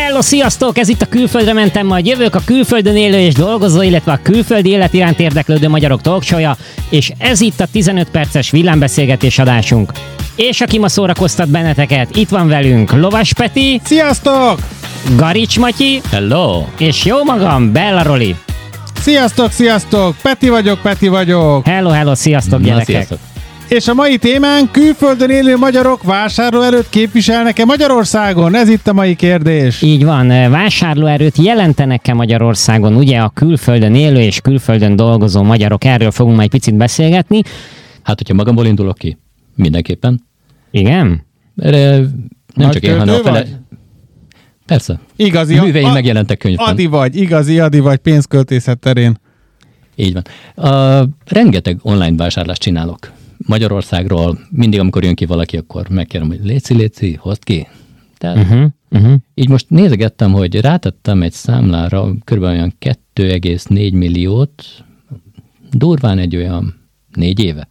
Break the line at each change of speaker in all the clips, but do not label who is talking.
Hello, sziasztok! Ez itt a Külföldre mentem, majd jövök a külföldön élő és dolgozó, illetve a külföldi élet iránt érdeklődő magyarok talkshow és ez itt a 15 perces villámbeszélgetés adásunk. És aki ma szórakoztat benneteket, itt van velünk Lovas Peti,
Sziasztok!
Garics Matyi,
Hello!
és jó magam, Bella Roli.
Sziasztok, sziasztok! Peti vagyok, Peti vagyok!
Hello, hello, sziasztok
Na,
gyerekek!
sziasztok.
És a mai témánk külföldön élő magyarok vásárló előtt képviselnek-e Magyarországon? Ez itt a mai kérdés.
Így van, vásárlóerőt jelentenek-e Magyarországon, ugye a külföldön élő és külföldön dolgozó magyarok, erről fogunk majd picit beszélgetni.
Hát, hogyha magamból indulok ki, mindenképpen.
Igen?
Erre nem
Nagy
csak én, hanem a fele...
vagy?
Persze.
Igazi.
A műveim
a-
megjelentek könyvben.
Adi vagy, igazi Adi vagy pénzköltészet terén.
Így van. Uh, rengeteg online vásárlást csinálok. Magyarországról mindig, amikor jön ki valaki, akkor megkérem, hogy léci, léci, hozd ki. Tehát uh-huh.
Uh-huh,
így most nézegettem, hogy rátettem egy számlára kb. olyan 2,4 milliót, durván egy olyan négy éve.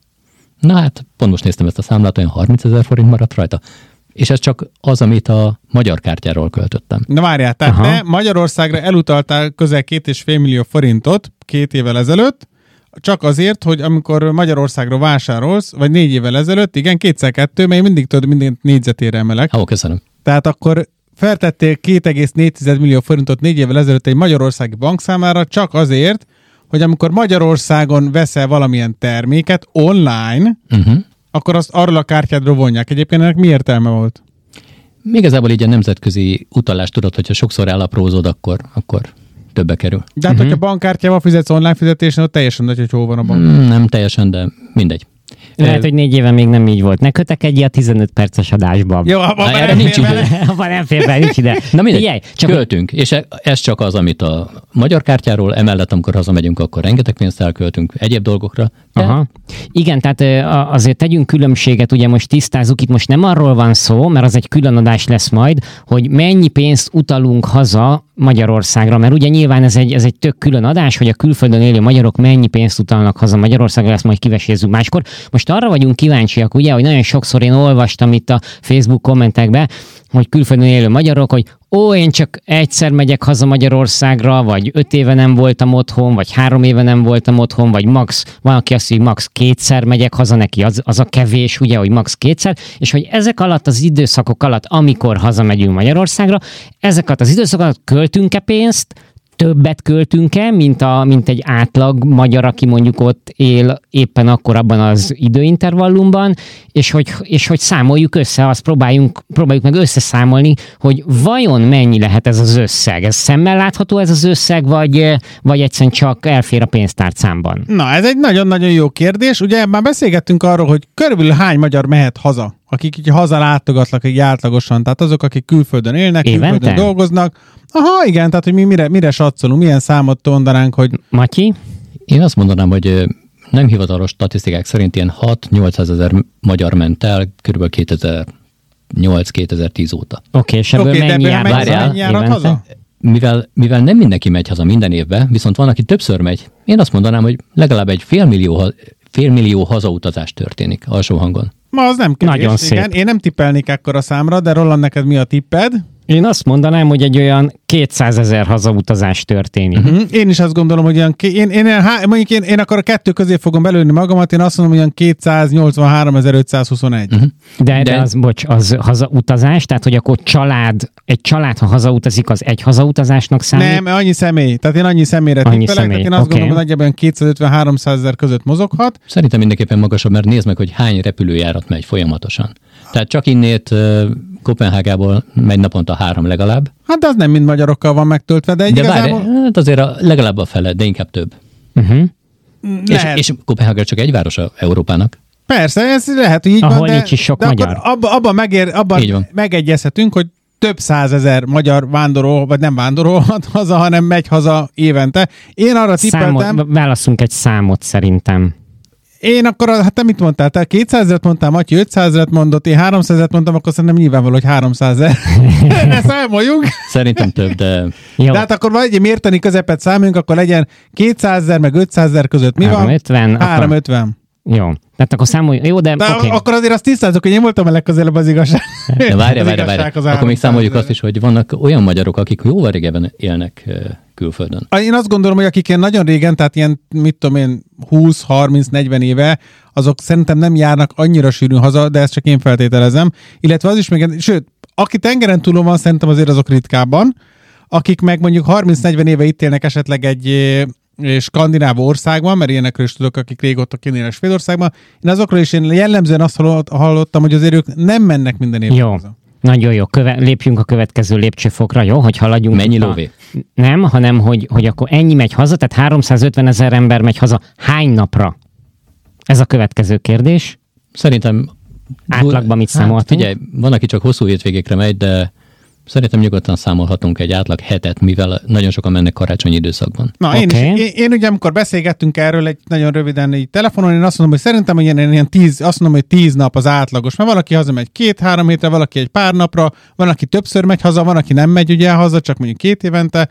Na hát, pont most néztem ezt a számlát, olyan 30 ezer forint maradt rajta. És ez csak az, amit a magyar kártyáról költöttem.
Na várjál, tehát
Aha.
te Magyarországra elutaltál közel két és fél millió forintot két évvel ezelőtt, csak azért, hogy amikor Magyarországra vásárolsz, vagy négy évvel ezelőtt, igen, kétszer kettő, mert mindig tudod, minden négyzetére emelek.
Ó, köszönöm.
Tehát akkor feltettél 2,4 millió forintot négy évvel ezelőtt egy magyarországi bankszámára csak azért, hogy amikor Magyarországon veszel valamilyen terméket online,
Uh-huh.
akkor azt arról a kártyádról vonják. Egyébként ennek mi értelme volt?
Igazából így a nemzetközi utalás tudod, hogyha sokszor elaprózod, akkor, akkor többe kerül.
De hát, uh-huh. hogyha bankkártyával fizetsz online fizetésen, ott teljesen nagy, hogy hol van a bank.
Mm, nem teljesen, de mindegy.
Lehet, hogy négy éve még nem így volt. Ne kötekedj a 15 perces adásba.
Jó, abban már nem
nincs
bele.
Abban nem fér be, nincs ide.
Na mindegy,
Figyelj,
csak költünk, és e- ez csak az, amit a magyar kártyáról, emellett, amikor hazamegyünk, akkor rengeteg pénzt elköltünk egyéb dolgokra. De
Aha. Igen, tehát azért tegyünk különbséget, ugye most tisztázzuk, itt most nem arról van szó, mert az egy külön adás lesz majd, hogy mennyi pénzt utalunk haza Magyarországra, mert ugye nyilván ez egy, ez egy tök külön adás, hogy a külföldön élő magyarok mennyi pénzt utalnak haza Magyarországra, ezt majd kivesézzük máskor. Most arra vagyunk kíváncsiak, ugye, hogy nagyon sokszor én olvastam itt a Facebook kommentekbe, hogy külföldön élő magyarok, hogy ó, én csak egyszer megyek haza Magyarországra, vagy öt éve nem voltam otthon, vagy három éve nem voltam otthon, vagy max, van, aki azt mondja, max kétszer megyek haza, neki az, az a kevés, ugye, hogy max kétszer, és hogy ezek alatt az időszakok alatt, amikor hazamegyünk Magyarországra, ezeket az időszakokat költünk-e pénzt, többet költünk-e, mint, a, mint egy átlag magyar, aki mondjuk ott él éppen akkor abban az időintervallumban, és hogy, és hogy számoljuk össze, azt próbáljunk, próbáljuk meg összeszámolni, hogy vajon mennyi lehet ez az összeg. Ez szemmel látható ez az összeg, vagy, vagy egyszerűen csak elfér a pénztárcámban?
Na, ez egy nagyon-nagyon jó kérdés. Ugye már beszélgettünk arról, hogy körülbelül hány magyar mehet haza, akik így haza látogatnak így átlagosan, tehát azok, akik külföldön élnek,
Évente?
külföldön dolgoznak. Aha, igen, tehát hogy mi mire, mire satszolunk, milyen számot mondanánk, hogy
Matyi?
én azt mondanám, hogy nem hivatalos statisztikák szerint ilyen 6-800 ezer magyar ment el kb. 2008-2010 óta.
Oké, és ebből
de
mennyi
ebből
jár
haza?
Mivel, mivel nem mindenki megy haza minden évben, viszont van, aki többször megy, én azt mondanám, hogy legalább egy félmillió, félmillió hazautazás történik alsó hangon.
Ma az nem kevés.
Nagyon szép.
igen. Én nem tippelnék ekkora számra, de Roland, neked mi a tipped?
Én azt mondanám, hogy egy olyan 200 ezer hazautazás történik.
Mm, Én is azt gondolom, hogy olyan, én, én, én, mondjuk én, én akkor a kettő közé fogom belőni magamat, én azt mondom, hogy olyan 283.521.
Mhm.
De, de,
De-
az, bocs, az hazautazás, tehát hogy akkor család, egy család, ha hazautazik, az egy hazautazásnak számít?
Nem, annyi személy. Tehát én annyi személyre
Annyi
tippelek,
személy,
tehát én azt
oké.
gondolom, hogy nagyjából olyan 250-300 ezer között mozoghat.
Szerintem mindenképpen magasabb, mert nézd meg, hogy hány repülőjárat megy folyamatosan. Tehát csak innét Kopenhágából megy naponta három legalább,
Hát de az nem mind magyarokkal van megtöltve, de,
de
igazából
várj, hát azért a, legalább a fele, de inkább több.
Uh-huh.
És,
lehet.
és Kopenhága csak egy város a Európának.
Persze, ez lehet, hogy így
Ahol
van, de,
nincs is sok
de
magyar.
Akkor abba, abba, megér, abban
van.
megegyezhetünk, hogy több százezer magyar vándorol, vagy nem vándorolhat haza, hanem megy haza évente. Én arra tippeltem,
Számot, válaszunk egy számot szerintem.
Én akkor, hát te mit mondtál? Te 200 ezeret mondtál, Matyi 500 ezeret mondott, én 300 ezeret mondtam, akkor szerintem nyilvánvaló, hogy 300 ezer. ne számoljunk.
Szerintem több, de
Jó,
De hát akkor vagy egy mérteni közepet számoljunk, akkor legyen 200 ezer meg 500 ezer között. Mi van?
350, akkor-
350.
Jó. Tehát akkor számolj. Jó, de,
De okay. akkor azért azt tisztázok, hogy én voltam a legközelebb az igazság.
De várja,
Az
várja,
igazsághoz
várja.
állok
Akkor még számoljuk azt is, hogy vannak olyan magyarok, akik jóval régebben élnek külföldön.
Én azt gondolom, hogy akik ilyen nagyon régen, tehát ilyen, mit tudom én, 20-30-40 éve, azok szerintem nem járnak annyira sűrűn haza, de ezt csak én feltételezem. Illetve az is még, sőt, aki tengeren túlon van, szerintem azért azok ritkábban. Akik meg mondjuk 30-40 éve itt élnek esetleg egy skandináv országban, mert ilyenekről is tudok, akik régóta kinélnek Svédországban. Én azokról is én jellemzően azt hallott- hallottam, hogy azért ők nem mennek minden évben
Jó.
haza.
Nagyon jó. Köve, lépjünk a következő lépcsőfokra, jó? Hogy haladjunk.
Mennyi
itt a-
lóvé?
Nem, hanem hogy, hogy akkor ennyi megy haza, tehát 350 ezer ember megy haza. Hány napra? Ez a következő kérdés.
Szerintem...
Átlagban mit számoltunk?
Hát, figyelj, van, aki csak hosszú hétvégékre megy, de szerintem nyugodtan számolhatunk egy átlag hetet, mivel nagyon sokan mennek karácsonyi időszakban.
Na, én,
Oké.
is, én, én ugye, amikor beszélgettünk erről egy nagyon röviden így telefonon, én azt mondom, hogy szerintem hogy ilyen, ilyen tíz, azt mondom, hogy tíz nap az átlagos, mert valaki hazamegy két-három hétre, valaki egy pár napra, van, aki többször megy haza, van, aki nem megy ugye haza, csak mondjuk két évente.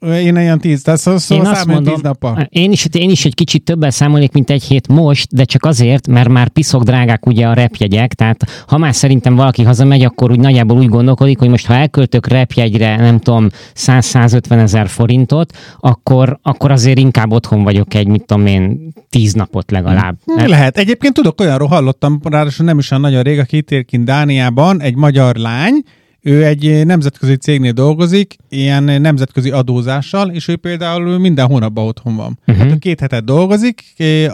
Én ilyen tíz, tehát szó, szó
Én azt mondom,
tíz nappal.
én is, én is egy kicsit többel számolnék, mint egy hét most, de csak azért, mert már piszok drágák ugye a repjegyek, tehát ha már szerintem valaki hazamegy, akkor úgy nagyjából úgy gondolkodik, hogy most ha elköltök repjegyre, nem tudom, 100-150 ezer forintot, akkor, akkor azért inkább otthon vagyok egy, mit tudom én, tíz napot legalább.
Hmm, Lehet. Egyébként tudok olyanról hallottam, ráadásul nem is olyan nagyon rég, aki itt kint Dániában, egy magyar lány, ő egy nemzetközi cégnél dolgozik, ilyen nemzetközi adózással, és ő például minden hónapban otthon van. Uh-huh. Hát két hetet dolgozik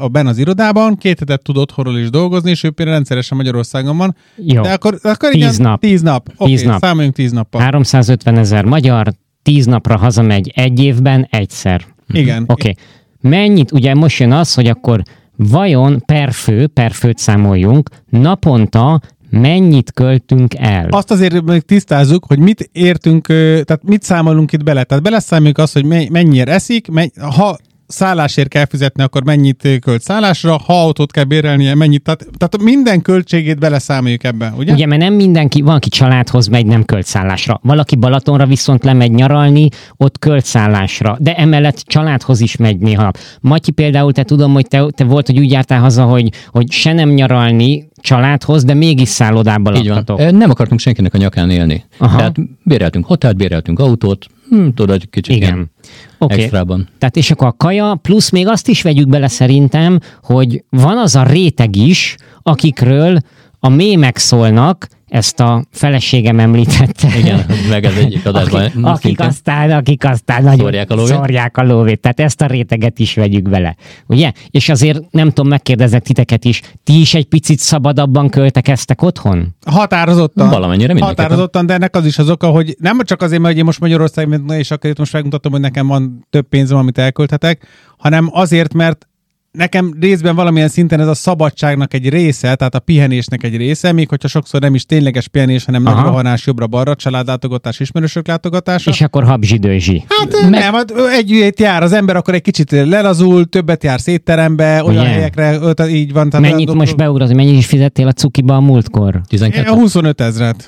a ben az irodában, két hetet tud otthonról is dolgozni, és ő például rendszeresen Magyarországon van.
Jó.
De akkor, akkor
Tíz
igen,
nap.
Tíz nap. Oké,
Tíz nap.
számoljunk tíz nappal.
350 ezer magyar, tíz napra hazamegy egy évben egyszer.
Igen.
Oké. Okay. Mennyit, ugye most jön az, hogy akkor vajon per fő, per főt számoljunk, naponta mennyit költünk el?
Azt azért még tisztázzuk, hogy mit értünk, tehát mit számolunk itt bele. Tehát beleszámoljuk azt, hogy me- mennyire eszik, menny- ha szállásért kell fizetni, akkor mennyit költ szállásra, ha autót kell bérelnie, mennyit. Tehát, tehát minden költségét beleszámoljuk ebben, ugye?
Ugye, mert nem mindenki, van, aki családhoz megy, nem költ szállásra. Valaki Balatonra viszont lemegy nyaralni, ott költ szállásra. De emellett családhoz is megy néha. Matyi például, te tudom, hogy te, te volt, hogy úgy jártál haza, hogy, hogy se nem nyaralni családhoz, de mégis szállodába
Így van.
laktatok.
Nem akartunk senkinek a nyakán élni.
Aha.
Tehát béreltünk hotelt, béreltünk autót, hm, tudod, egy kicsit
Igen. Oké.
extrában.
Tehát és akkor a kaja, plusz még azt is vegyük bele szerintem, hogy van az a réteg is, akikről a mémek szólnak, ezt a feleségem említette.
Igen, meg ez egyik adásban.
akik, akik, aztán, akik aztán nagyon
Szórják a lóvét?
szórják a lóvét. Tehát ezt a réteget is vegyük bele. Ugye? És azért nem tudom, megkérdezek titeket is, ti is egy picit szabadabban költekeztek otthon?
Határozottan.
Valamennyire mindenképpen.
Határozottan, de ennek az is az oka, hogy nem csak azért, mert én most Magyarországon, és akkor itt most megmutatom, hogy nekem van több pénzem, amit elkölthetek, hanem azért, mert nekem részben valamilyen szinten ez a szabadságnak egy része, tehát a pihenésnek egy része, még hogyha sokszor nem is tényleges pihenés, hanem nagy
Aha.
rohanás jobbra-balra, családlátogatás, ismerősök látogatása.
És akkor habzsidőzsi.
Hát meg... nem, hát egy ügyét jár az ember, akkor egy kicsit lelazul, többet jár szétterembe, olyan
Ugye?
helyekre, ö, tehát így van. Tehát
Mennyit
a-
most beugrod, mennyit is fizettél a cukiba a múltkor?
12?
25 ezret.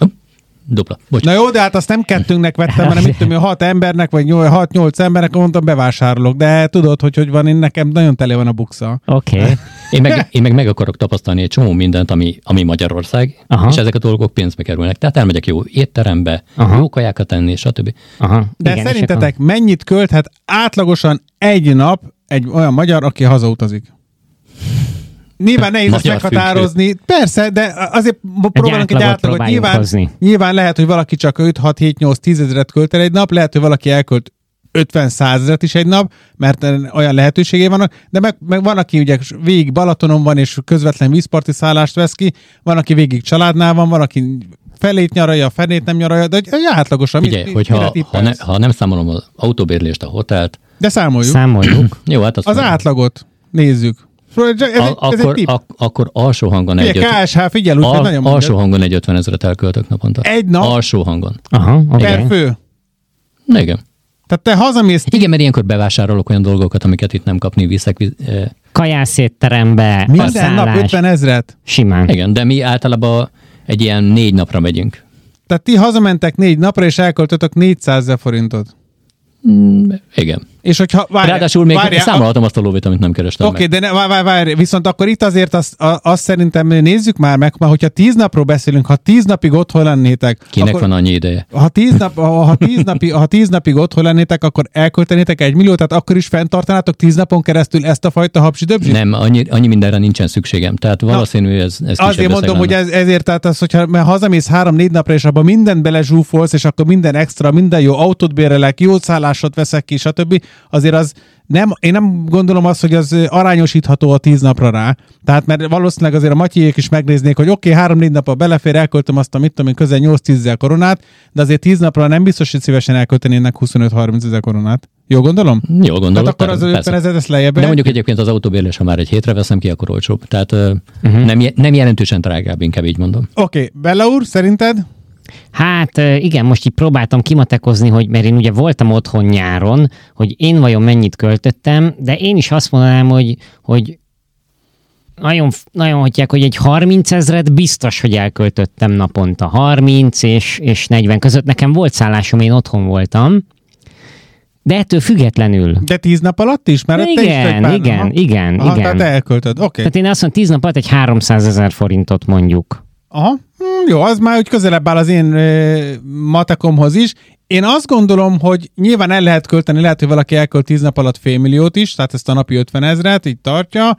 Dupla. Bocs.
Na jó, de hát azt nem kettőnknek vettem, hanem mit tudom, hat embernek, vagy 6-8 embernek mondtam, bevásárolok. De tudod, hogy hogy van, én nekem nagyon tele van a buksa.
Oké. Okay.
Én meg, én meg meg akarok tapasztalni egy csomó mindent, ami, ami Magyarország,
Aha.
És ezek a dolgok pénzbe kerülnek. Tehát elmegyek jó étterembe,
Aha.
Jó kajákat enni, stb.
Aha.
De
Igen,
szerintetek mennyit költhet átlagosan egy nap egy olyan magyar, aki hazautazik? Nyilván nehéz ezt meghatározni. Persze, de azért próbálunk egy
átlagot
átlagot. Nyilván,
hozni.
nyilván lehet, hogy valaki csak 5, 6, 7, 8, 10 ezeret költ el egy nap, lehet, hogy valaki elkölt 50 százezret is egy nap, mert olyan lehetőségé vannak, de meg, meg van, aki ugye végig Balatonon van, és közvetlen vízparti szállást vesz ki, van, aki végig családnál van, van, aki felét nyaralja, felét nem nyaralja, de hogy átlagosan.
Figyelj,
mit-
hogyha ha, ne, ha nem számolom az autóbérlést, a hotelt,
De számoljuk.
Számoljuk.
jó, hát
Az
meg-
átlagot nézzük. Ez, ez,
a,
egy, ez egy
akkor,
tipp.
ak, akkor alsó hangon egy,
KSH, figyel, úgy,
al,
nagyon
alsó hangon egy 50 ezeret elköltök naponta.
Egy nap?
Alsó hangon.
Aha, Okay.
fő.
Igen.
Tehát te hazamész,
Igen, mert ilyenkor bevásárolok olyan dolgokat, amiket itt nem kapni, viszek. visz- eh,
Kajászétterembe,
minden nap
paszállás,
50 ezret.
Simán.
Igen, de mi általában egy ilyen négy napra megyünk.
Tehát ti hazamentek négy napra, és elköltötök 400 ezer forintot.
Mm, igen.
És hogyha várj,
Ráadásul még
várjál,
számolhatom azt a lóvét, amit nem kerestem
Oké,
meg.
de ne, várj, várj, várj, viszont akkor itt azért azt, a- azt szerintem nézzük már meg, mert hogyha tíz napról beszélünk, ha tíz napig otthon lennétek,
Kinek
akkor,
van annyi ideje?
ha tíz, nap, ha, tíz napi, ha tíz napig otthon lennétek, akkor elköltenétek egy milliót, tehát akkor is fenntartanátok tíz napon keresztül ezt a fajta hapsi döbzsit?
Nem, annyi, annyi mindenre nincsen szükségem. Tehát valószínű, ez, ez
Azért mondom, hogy ez, ezért, tehát az, hogyha mert hazamész három-négy napra, és abban mindent belezsúfolsz, és akkor minden extra, minden jó autót bérelek, jó szállásot veszek ki, stb. Azért az nem, én nem gondolom azt, hogy az arányosítható a tíz napra rá. Tehát mert valószínűleg azért a Matyiék is megnéznék, hogy oké, okay, három-négy napra belefér, elköltöm azt a mit tudom én, közel 8-10 ezer koronát, de azért tíz napra nem biztos, hogy szívesen elköltenének 25-30 ezer koronát. Jó gondolom?
Jól gondolod.
Tehát akkor az
persze.
50 ezer, ezt lejjebb.
De mondjuk egyébként az autóbérlés, ha már egy hétre veszem ki, akkor olcsóbb. Tehát uh-huh. nem, nem jelentősen drágább, inkább így mondom.
Oké, okay. Bella úr, szerinted?
Hát igen, most így próbáltam kimatekozni, hogy mert én ugye voltam otthon nyáron, hogy én vajon mennyit költöttem, de én is azt mondanám, hogy, hogy nagyon, nagyon hagyják, hogy egy 30 ezret biztos, hogy elköltöttem naponta. 30 és, és 40 között. Nekem volt szállásom, én otthon voltam. De ettől függetlenül.
De tíz nap alatt is? Mert te is
Igen, igen, igen,
Aha,
igen.
Tehát elköltöd, oké. Okay.
Tehát én azt mondom, 10 nap alatt egy 300 ezer forintot mondjuk.
Aha, hm, jó, az már úgy közelebb áll az én ö, matekomhoz is. Én azt gondolom, hogy nyilván el lehet költeni, lehet, hogy valaki elkölt 10 nap alatt félmilliót is, tehát ezt a napi 50 ezret, így tartja.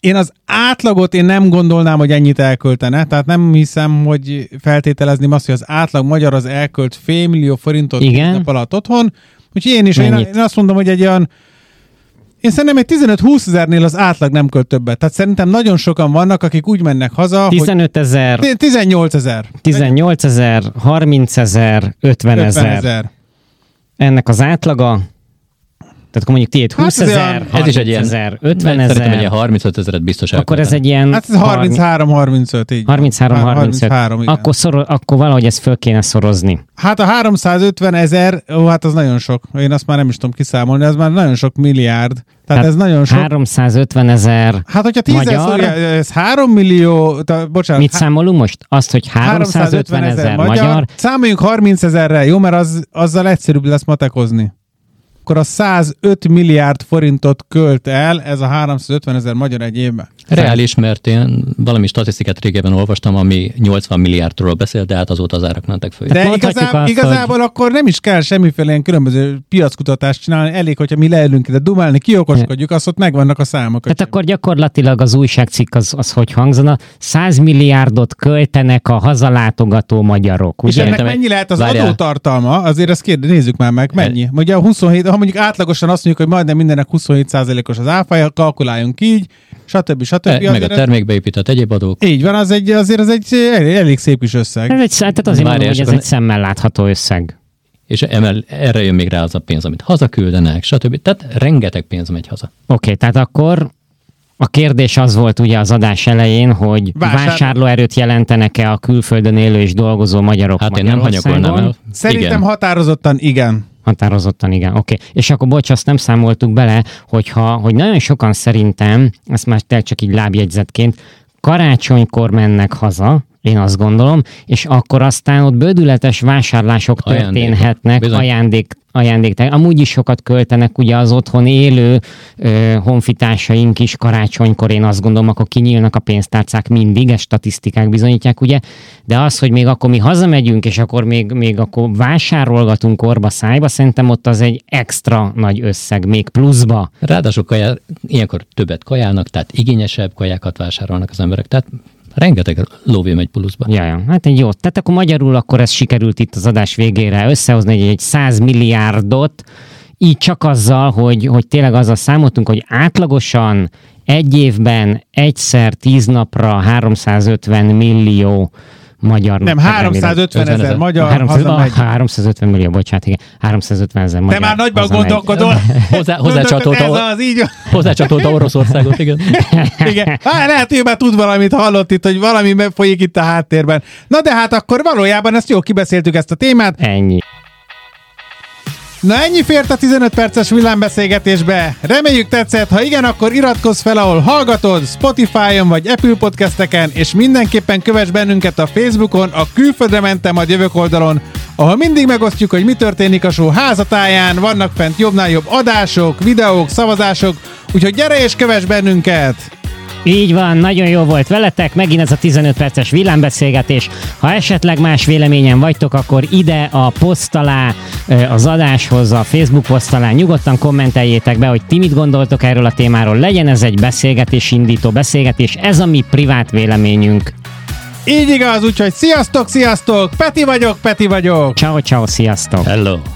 Én az átlagot én nem gondolnám, hogy ennyit elköltene, tehát nem hiszem, hogy feltételezni azt, hogy az átlag magyar az elkölt félmillió forintot 10
Igen.
nap alatt otthon. Úgyhogy én is, én,
Mennyit?
én azt mondom, hogy egy olyan én szerintem egy 15-20 ezernél az átlag nem költ többet. Tehát szerintem nagyon sokan vannak, akik úgy mennek haza, hogy
15 ezer,
18 ezer.
18 ezer, 30 ezer, 50
50
ezer.
ezer.
Ennek az átlaga, tehát akkor mondjuk tiéd
Hát
20
ez
ezer, 30
Ez is egy ilyen,
ezer, 50
Szerintem egy ilyen
ezer,
35 ezeret biztos
akkor ez egy ilyen
Hát ez 33-35, így.
33
Hár-
35
33, igen.
akkor, szoro, akkor valahogy ezt föl kéne szorozni.
Hát a 350 ezer, ó, hát az nagyon sok. Én azt már nem is tudom kiszámolni, ez már nagyon sok milliárd. Tehát
Hát
ez nagyon sok.
350 ezer.
Hát, hogyha 10
Magyar?
Magyar... ez 3 millió, ta, bocsánat,
Mit számolunk most? Azt, hogy 350 ezer magyar,
Számoljunk 30 ezerre, jó? Mert az, azzal egyszerűbb lesz matekozni. Akkor a 105 milliárd forintot költ el ez a 350 ezer magyar egy évben.
Reális, mert én valami statisztikát régebben olvastam, ami 80 milliárdról beszél, de hát azóta az árak mentek föl.
De
mondhatjuk
igazából,
azt,
igazából akkor nem is kell semmiféle ilyen különböző piackutatást csinálni, elég, hogyha mi leülünk ide dumálni, kiokoskodjuk, azt ott megvannak a számok.
Tehát akkor gyakorlatilag az újságcikk az, az hogy hangzana? 100 milliárdot költenek a hazalátogató magyarok,
És
ugye?
ennek
Szerintem egy-
mennyi lehet az
várjál.
adótartalma? Azért ezt kérde, nézzük már meg, mennyi. Ugye a 27, ha mondjuk átlagosan azt mondjuk, hogy majdnem mindennek 27%-os az áfája, kalkuláljunk így, stb. stb.
E, meg a
Azért ez-
termékbe épített egyéb adók.
Így van, az egy, azért az egy elég, elég szép kis összeg.
Ez egy, tehát azért mondom, hogy ez egy szemmel látható összeg.
És emel, erre jön még rá az a pénz, amit hazaküldenek, stb. Tehát rengeteg pénz megy haza.
Oké, okay, tehát akkor a kérdés az volt ugye az adás elején, hogy
Vásár-
vásárlóerőt jelentenek-e a külföldön élő és dolgozó magyarok
Hát én nem hanyagolnám el.
Szerintem
Igen.
határozottan igen.
Határozottan igen, oké. Okay. És akkor bocs, azt nem számoltuk bele, hogyha, hogy nagyon sokan szerintem, ezt már te csak így lábjegyzetként, karácsonykor mennek haza, én azt gondolom, és akkor aztán ott bődületes vásárlások
Ajándékok.
történhetnek,
Bizony.
ajándék, ajándék. Amúgy is sokat költenek ugye az otthon élő ö, honfitársaink is karácsonykor, én azt gondolom, akkor kinyílnak a pénztárcák mindig, ezt statisztikák bizonyítják, ugye, de az, hogy még akkor mi hazamegyünk, és akkor még, még akkor vásárolgatunk orba szájba, szerintem ott az egy extra nagy összeg, még pluszba.
Ráadásul kajá, ilyenkor többet kajálnak, tehát igényesebb kajákat vásárolnak az emberek. Tehát rengeteg lóvé megy pluszba.
Ja, hát egy jó. Tehát akkor magyarul akkor ez sikerült itt az adás végére összehozni egy, egy 100 milliárdot, így csak azzal, hogy, hogy tényleg azzal számoltunk, hogy átlagosan egy évben egyszer tíz napra 350 millió magyar
Nem, 350 ezer
50
magyar
300,
hazamegy.
ah, 350 millió, bocsánat, igen. 350 ezer magyar
Te már nagyban
hazamegy.
gondolkodol.
Hozzá,
ez
hozzácsatolta,
az, így van.
hozzácsatolta Oroszországot, igen.
Igen. Hát, lehet, hogy ő már tud valamit, hallott itt, hogy valami folyik itt a háttérben. Na de hát akkor valójában ezt jól kibeszéltük ezt a témát.
Ennyi.
Na ennyi fért a 15 perces villámbeszélgetésbe. Reméljük tetszett, ha igen, akkor iratkozz fel, ahol hallgatod, Spotify-on vagy Apple podcasteken, és mindenképpen kövess bennünket a Facebookon, a Külföldre mentem, a jövök oldalon, ahol mindig megosztjuk, hogy mi történik a show házatáján, vannak fent jobbnál jobb adások, videók, szavazások, úgyhogy gyere és kövess bennünket!
Így van, nagyon jó volt veletek, megint ez a 15 perces villámbeszélgetés. Ha esetleg más véleményen vagytok, akkor ide a poszt alá, az adáshoz, a Facebook poszt alá nyugodtan kommenteljétek be, hogy ti mit gondoltok erről a témáról. Legyen ez egy beszélgetés indító beszélgetés, ez a mi privát véleményünk.
Így igaz, úgyhogy sziasztok, sziasztok! Peti vagyok, Peti vagyok!
Ciao, ciao, sziasztok!
Hello!